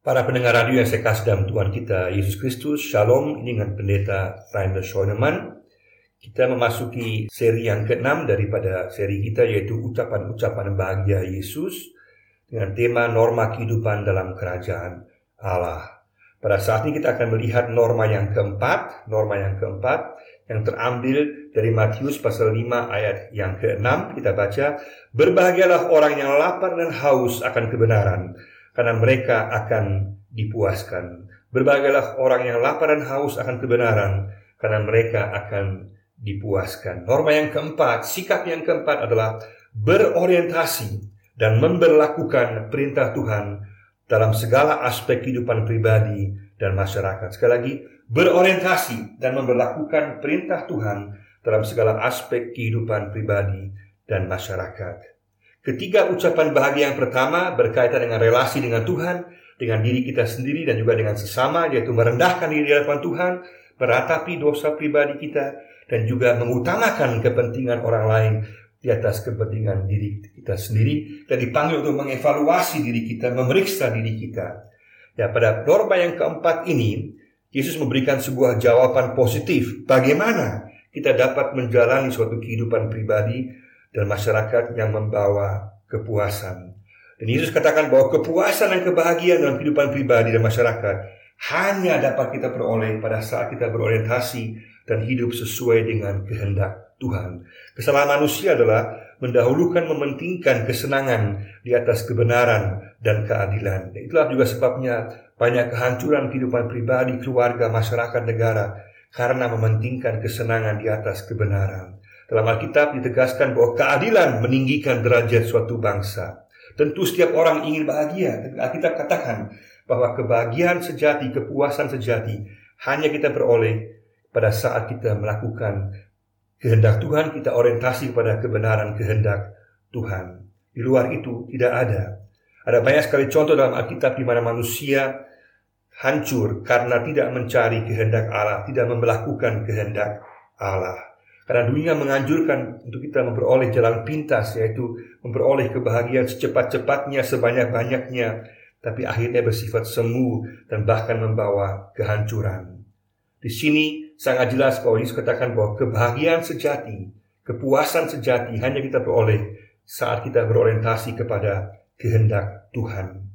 Para pendengar radio yang saya kasih dalam Tuhan kita Yesus Kristus, Shalom ini dengan pendeta Rainer Schoenemann. Kita memasuki seri yang keenam daripada seri kita yaitu ucapan-ucapan bahagia Yesus dengan tema norma kehidupan dalam kerajaan Allah. Pada saat ini kita akan melihat norma yang keempat, norma yang keempat yang terambil dari Matius pasal 5 ayat yang ke-6 kita baca, "Berbahagialah orang yang lapar dan haus akan kebenaran, karena mereka akan dipuaskan. Berbahagialah orang yang lapar dan haus akan kebenaran, karena mereka akan dipuaskan. Norma yang keempat, sikap yang keempat adalah berorientasi dan memperlakukan perintah Tuhan dalam segala aspek kehidupan pribadi dan masyarakat. Sekali lagi, berorientasi dan memperlakukan perintah Tuhan dalam segala aspek kehidupan pribadi dan masyarakat. Ketiga ucapan bahagia yang pertama berkaitan dengan relasi dengan Tuhan, dengan diri kita sendiri dan juga dengan sesama, yaitu merendahkan diri di hadapan Tuhan, meratapi dosa pribadi kita, dan juga mengutamakan kepentingan orang lain di atas kepentingan diri kita sendiri dan dipanggil untuk mengevaluasi diri kita, memeriksa diri kita. Ya, pada norma yang keempat ini, Yesus memberikan sebuah jawaban positif. Bagaimana kita dapat menjalani suatu kehidupan pribadi dan masyarakat yang membawa kepuasan. Dan Yesus katakan bahwa kepuasan dan kebahagiaan dalam kehidupan pribadi dan masyarakat hanya dapat kita peroleh pada saat kita berorientasi dan hidup sesuai dengan kehendak Tuhan. Kesalahan manusia adalah mendahulukan mementingkan kesenangan di atas kebenaran dan keadilan. Itulah juga sebabnya banyak kehancuran kehidupan pribadi, keluarga, masyarakat, negara karena mementingkan kesenangan di atas kebenaran. Dalam Alkitab ditegaskan bahwa keadilan meninggikan derajat suatu bangsa. Tentu setiap orang ingin bahagia, tapi Alkitab katakan bahwa kebahagiaan sejati, kepuasan sejati hanya kita peroleh pada saat kita melakukan kehendak Tuhan, kita orientasi pada kebenaran kehendak Tuhan. Di luar itu tidak ada. Ada banyak sekali contoh dalam Alkitab di mana manusia hancur karena tidak mencari kehendak Allah, tidak melakukan kehendak Allah. Karena dunia menganjurkan untuk kita memperoleh jalan pintas yaitu memperoleh kebahagiaan secepat-cepatnya, sebanyak-banyaknya, tapi akhirnya bersifat semu dan bahkan membawa kehancuran. Di sini sangat jelas bahwa Yesus katakan bahwa kebahagiaan sejati, kepuasan sejati hanya kita peroleh saat kita berorientasi kepada kehendak Tuhan.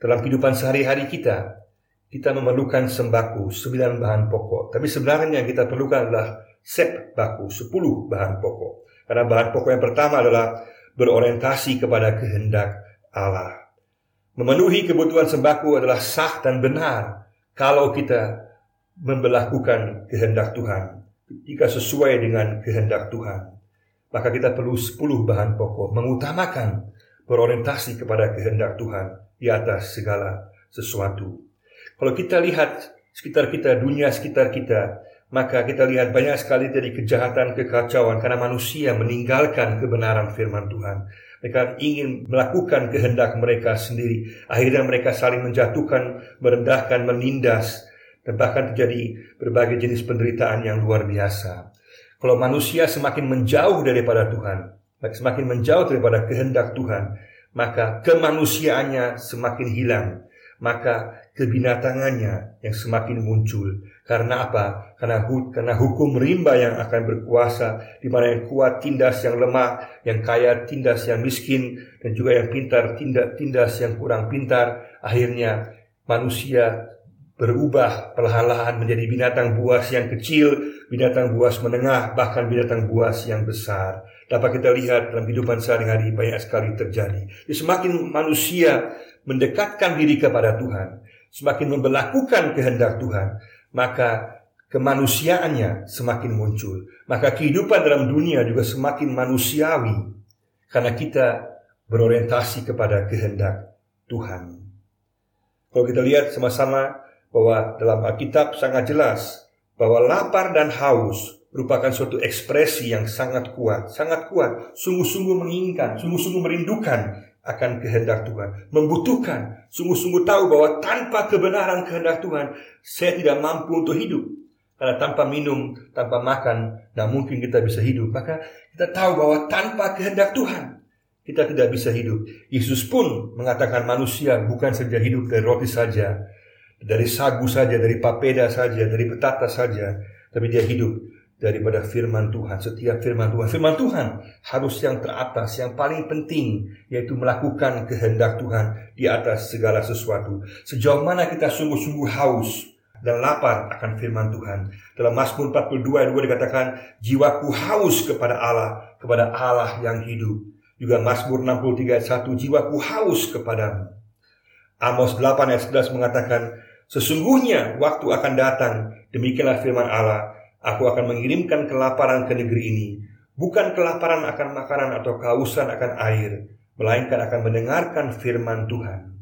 Dalam kehidupan sehari-hari kita, kita memerlukan sembako, sembilan bahan pokok. Tapi sebenarnya yang kita perlukan adalah set baku 10 bahan pokok. Karena bahan pokok yang pertama adalah berorientasi kepada kehendak Allah. Memenuhi kebutuhan sembako adalah sah dan benar kalau kita memperlakukan kehendak Tuhan. Jika sesuai dengan kehendak Tuhan, maka kita perlu 10 bahan pokok mengutamakan berorientasi kepada kehendak Tuhan di atas segala sesuatu. Kalau kita lihat sekitar kita, dunia sekitar kita, maka kita lihat banyak sekali dari kejahatan, kekacauan karena manusia meninggalkan kebenaran firman Tuhan. Mereka ingin melakukan kehendak mereka sendiri. Akhirnya mereka saling menjatuhkan, merendahkan, menindas, dan bahkan terjadi berbagai jenis penderitaan yang luar biasa. Kalau manusia semakin menjauh daripada Tuhan, semakin menjauh daripada kehendak Tuhan, maka kemanusiaannya semakin hilang maka kebinatangannya yang semakin muncul. Karena apa? Karena, karena hukum rimba yang akan berkuasa, di mana yang kuat tindas yang lemah, yang kaya tindas yang miskin, dan juga yang pintar tindak tindas yang kurang pintar. Akhirnya manusia berubah perlahan-lahan menjadi binatang buas yang kecil, binatang buas menengah, bahkan binatang buas yang besar. Dapat kita lihat dalam kehidupan sehari-hari banyak sekali terjadi. Jadi semakin manusia mendekatkan diri kepada Tuhan, semakin memperlakukan kehendak Tuhan, maka kemanusiaannya semakin muncul. Maka kehidupan dalam dunia juga semakin manusiawi karena kita berorientasi kepada kehendak Tuhan. Kalau kita lihat sama-sama bahwa dalam Alkitab sangat jelas bahwa lapar dan haus merupakan suatu ekspresi yang sangat kuat, sangat kuat, sungguh-sungguh menginginkan, sungguh-sungguh merindukan akan kehendak Tuhan, membutuhkan, sungguh-sungguh tahu bahwa tanpa kebenaran kehendak Tuhan, saya tidak mampu untuk hidup. Karena tanpa minum, tanpa makan, tidak mungkin kita bisa hidup. Maka kita tahu bahwa tanpa kehendak Tuhan, kita tidak bisa hidup. Yesus pun mengatakan manusia bukan saja hidup dari roti saja, dari sagu saja, dari papeda saja, dari petata saja, tapi dia hidup daripada firman Tuhan. Setiap firman Tuhan, firman Tuhan harus yang teratas, yang paling penting, yaitu melakukan kehendak Tuhan di atas segala sesuatu. Sejauh mana kita sungguh-sungguh haus dan lapar akan firman Tuhan. Dalam Mazmur 42 ayat 2 dikatakan, jiwaku haus kepada Allah, kepada Allah yang hidup. Juga Mazmur 63 ayat 1, jiwaku haus kepadamu. Amos 8 ayat 11 mengatakan, Sesungguhnya waktu akan datang, demikianlah firman Allah, aku akan mengirimkan kelaparan ke negeri ini, bukan kelaparan akan makanan atau kehausan akan air, melainkan akan mendengarkan firman Tuhan.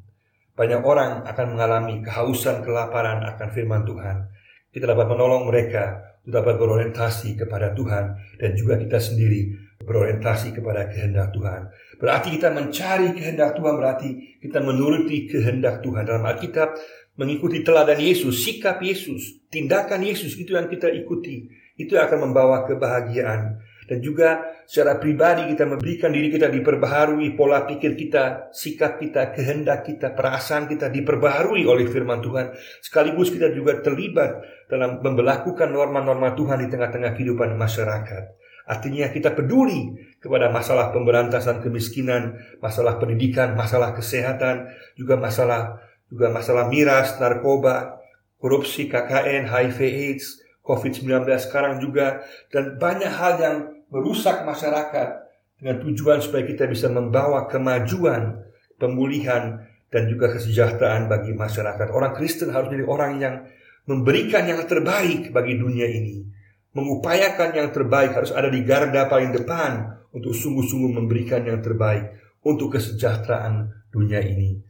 Banyak orang akan mengalami kehausan kelaparan akan firman Tuhan. Kita dapat menolong mereka untuk dapat berorientasi kepada Tuhan dan juga kita sendiri berorientasi kepada kehendak Tuhan. Berarti kita mencari kehendak Tuhan, berarti kita menuruti kehendak Tuhan. Dalam Alkitab, mengikuti teladan Yesus, sikap Yesus, tindakan Yesus, itu yang kita ikuti. Itu akan membawa kebahagiaan. Dan juga secara pribadi kita memberikan diri kita diperbaharui, pola pikir kita, sikap kita, kehendak kita, perasaan kita diperbaharui oleh firman Tuhan. Sekaligus kita juga terlibat dalam memperlakukan norma-norma Tuhan di tengah-tengah kehidupan masyarakat. Artinya kita peduli kepada masalah pemberantasan kemiskinan, masalah pendidikan, masalah kesehatan, juga masalah juga masalah miras, narkoba, korupsi, KKN, HIV AIDS, COVID-19 sekarang juga dan banyak hal yang merusak masyarakat dengan tujuan supaya kita bisa membawa kemajuan, pemulihan dan juga kesejahteraan bagi masyarakat. Orang Kristen harus jadi orang yang memberikan yang terbaik bagi dunia ini mengupayakan yang terbaik harus ada di garda paling depan untuk sungguh-sungguh memberikan yang terbaik untuk kesejahteraan dunia ini.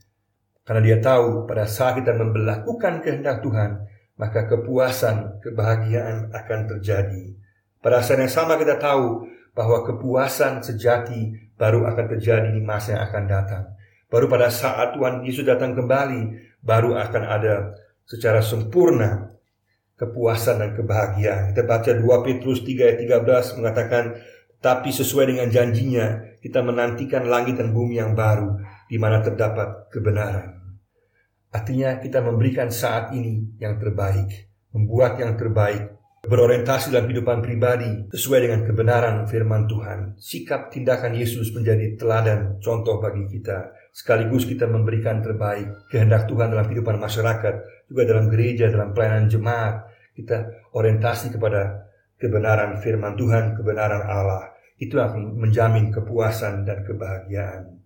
Karena dia tahu pada saat kita membelakukan kehendak Tuhan, maka kepuasan, kebahagiaan akan terjadi. Pada saat yang sama kita tahu bahwa kepuasan sejati baru akan terjadi di masa yang akan datang. Baru pada saat Tuhan Yesus datang kembali, baru akan ada secara sempurna kepuasan dan kebahagiaan. Kita baca 2 Petrus 3 ayat 13 mengatakan, tapi sesuai dengan janjinya, kita menantikan langit dan bumi yang baru, di mana terdapat kebenaran. Artinya kita memberikan saat ini yang terbaik, membuat yang terbaik, berorientasi dalam kehidupan pribadi sesuai dengan kebenaran firman Tuhan. Sikap tindakan Yesus menjadi teladan contoh bagi kita. Sekaligus kita memberikan terbaik kehendak Tuhan dalam kehidupan masyarakat, juga dalam gereja, dalam pelayanan jemaat, kita orientasi kepada kebenaran firman Tuhan, kebenaran Allah. Itu akan menjamin kepuasan dan kebahagiaan.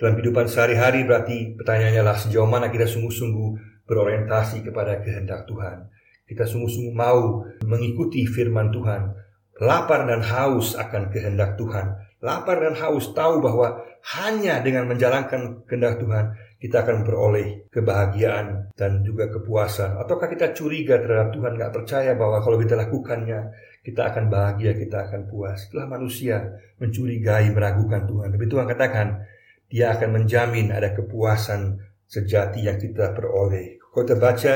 Dalam kehidupan sehari-hari berarti pertanyaannya lah sejauh mana kita sungguh-sungguh berorientasi kepada kehendak Tuhan. Kita sungguh-sungguh mau mengikuti firman Tuhan, lapar dan haus akan kehendak Tuhan. Lapar dan haus tahu bahwa hanya dengan menjalankan kehendak Tuhan kita akan beroleh kebahagiaan dan juga kepuasan. Ataukah kita curiga terhadap Tuhan, nggak percaya bahwa kalau kita lakukannya, kita akan bahagia, kita akan puas. Setelah manusia mencurigai, meragukan Tuhan. Tapi Tuhan katakan, dia akan menjamin ada kepuasan sejati yang kita peroleh. Kalau kita baca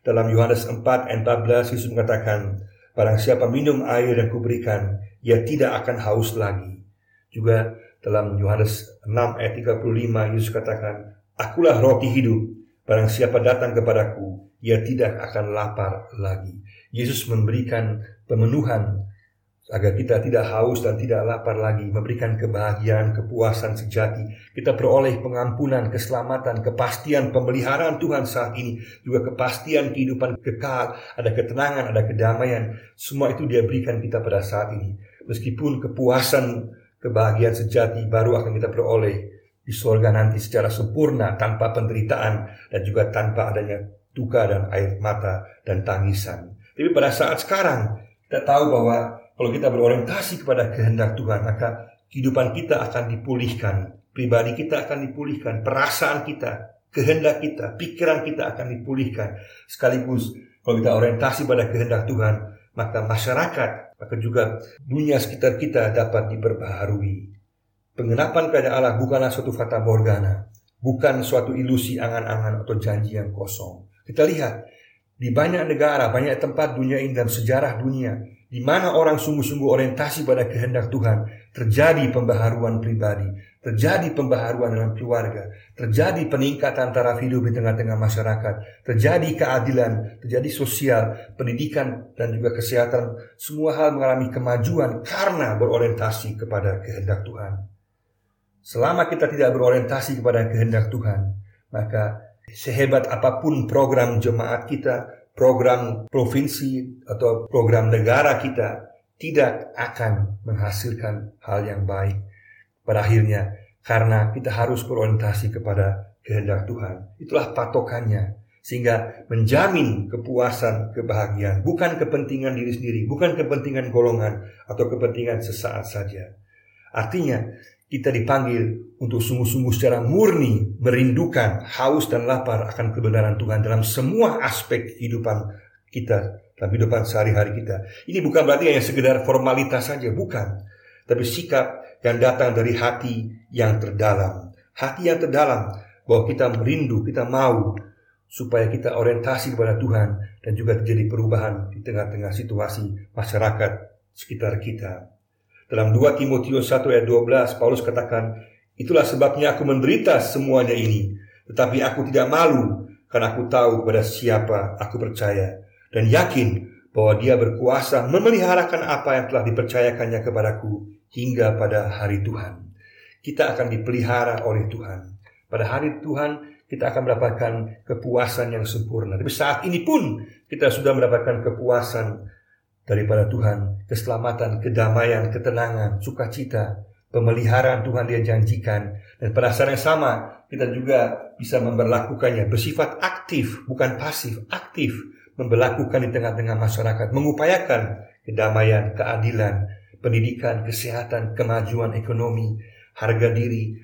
dalam Yohanes 4 ayat 14, Yesus mengatakan, Barang siapa minum air yang kuberikan, ia tidak akan haus lagi. Juga dalam Yohanes 6 ayat 35, Yesus katakan, Akulah roti hidup. Barang siapa datang kepadaku, ia tidak akan lapar lagi. Yesus memberikan pemenuhan agar kita tidak haus dan tidak lapar lagi, memberikan kebahagiaan, kepuasan sejati. Kita peroleh pengampunan, keselamatan, kepastian pemeliharaan Tuhan saat ini, juga kepastian kehidupan kekal, ada ketenangan, ada kedamaian. Semua itu dia berikan kita pada saat ini. Meskipun kepuasan, kebahagiaan sejati baru akan kita peroleh di surga nanti secara sempurna tanpa penderitaan dan juga tanpa adanya duka dan air mata dan tangisan. Tapi pada saat sekarang kita tahu bahwa kalau kita berorientasi kepada kehendak Tuhan maka kehidupan kita akan dipulihkan, pribadi kita akan dipulihkan, perasaan kita, kehendak kita, pikiran kita akan dipulihkan. Sekaligus kalau kita orientasi pada kehendak Tuhan, maka masyarakat, maka juga dunia sekitar kita dapat diperbaharui. Pengenapan kepada Allah bukanlah suatu fata morgana, bukan suatu ilusi angan-angan atau janji yang kosong. Kita lihat di banyak negara, banyak tempat dunia ini dan sejarah dunia di mana orang sungguh-sungguh orientasi pada kehendak Tuhan, terjadi pembaharuan pribadi, terjadi pembaharuan dalam keluarga, terjadi peningkatan taraf hidup di tengah-tengah masyarakat, terjadi keadilan, terjadi sosial, pendidikan, dan juga kesehatan. Semua hal mengalami kemajuan karena berorientasi kepada kehendak Tuhan. Selama kita tidak berorientasi kepada kehendak Tuhan, maka sehebat apa pun program jemaat kita, program provinsi, atau program negara kita, tidak akan menghasilkan hal yang baik. Pada akhirnya, karena kita harus berorientasi kepada kehendak Tuhan. Itulah patokannya. Sehingga menjamin kepuasan, kebahagiaan. Bukan kepentingan diri sendiri, bukan kepentingan golongan atau kepentingan sesaat saja. Artinya, kita dipanggil untuk sungguh-sungguh secara murni merindukan haus dan lapar akan kebenaran Tuhan dalam semua aspek kehidupan kita dalam kehidupan sehari-hari kita. Ini bukan berarti hanya sekedar formalitas saja, bukan. Tapi sikap yang datang dari hati yang terdalam. Hati yang terdalam bahwa kita merindu, kita mau supaya kita orientasi kepada Tuhan dan juga terjadi perubahan di tengah-tengah situasi masyarakat sekitar kita. Dalam 2 Timotius 1 ayat 12 Paulus katakan, "Itulah sebabnya aku menderita semuanya ini, tetapi aku tidak malu karena aku tahu kepada siapa aku percaya dan yakin bahwa dia berkuasa memeliharakan apa yang telah dipercayakannya kepadaku hingga pada hari Tuhan. Kita akan dipelihara oleh Tuhan. Pada hari Tuhan kita akan mendapatkan kepuasan yang sempurna. Tapi saat ini pun kita sudah mendapatkan kepuasan daripada Tuhan, keselamatan, kedamaian, ketenangan, sukacita, pemeliharaan Tuhan dia janjikan. Dan pada saat yang sama kita juga bisa memperlakukannya bersifat aktif, bukan pasif, aktif memperlakukan di tengah-tengah masyarakat, mengupayakan kedamaian, keadilan, pendidikan, kesehatan, kemajuan ekonomi, harga diri,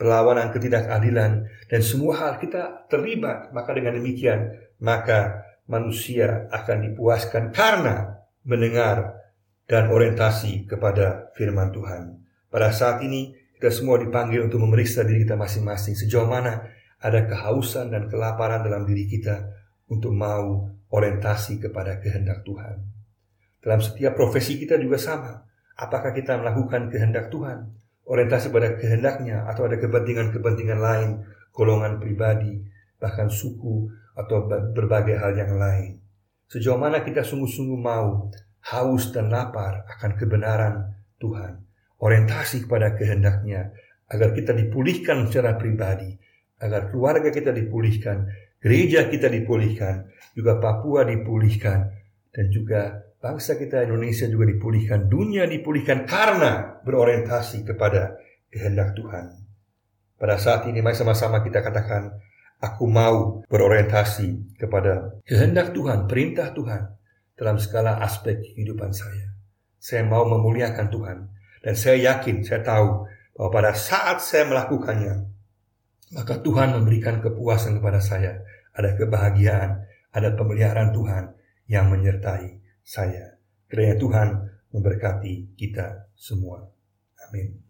perlawanan ketidakadilan, dan semua hal kita terlibat. Maka dengan demikian, maka manusia akan dipuaskan karena mendengar dan orientasi kepada firman Tuhan. Pada saat ini, kita semua dipanggil untuk memeriksa diri kita masing-masing. Sejauh mana ada kehausan dan kelaparan dalam diri kita untuk mau orientasi kepada kehendak Tuhan. Dalam setiap profesi kita juga sama. Apakah kita melakukan kehendak Tuhan, orientasi pada kehendaknya, atau ada kepentingan-kepentingan lain, golongan pribadi, bahkan suku, atau berbagai hal yang lain. Sejauh mana kita sungguh-sungguh mau haus dan lapar akan kebenaran Tuhan, orientasi kepada kehendaknya, agar kita dipulihkan secara pribadi, agar keluarga kita dipulihkan, gereja kita dipulihkan, juga Papua dipulihkan, dan juga bangsa kita Indonesia juga dipulihkan, dunia dipulihkan karena berorientasi kepada kehendak Tuhan. Pada saat ini mari sama-sama kita katakan, aku mau berorientasi kepada kehendak Tuhan, perintah Tuhan dalam segala aspek kehidupan saya. Saya mau memuliakan Tuhan dan saya yakin, saya tahu bahwa pada saat saya melakukannya, maka Tuhan memberikan kepuasan kepada saya ada kebahagiaan, ada pemeliharaan Tuhan yang menyertai saya. Kiranya Tuhan memberkati kita semua. Amin.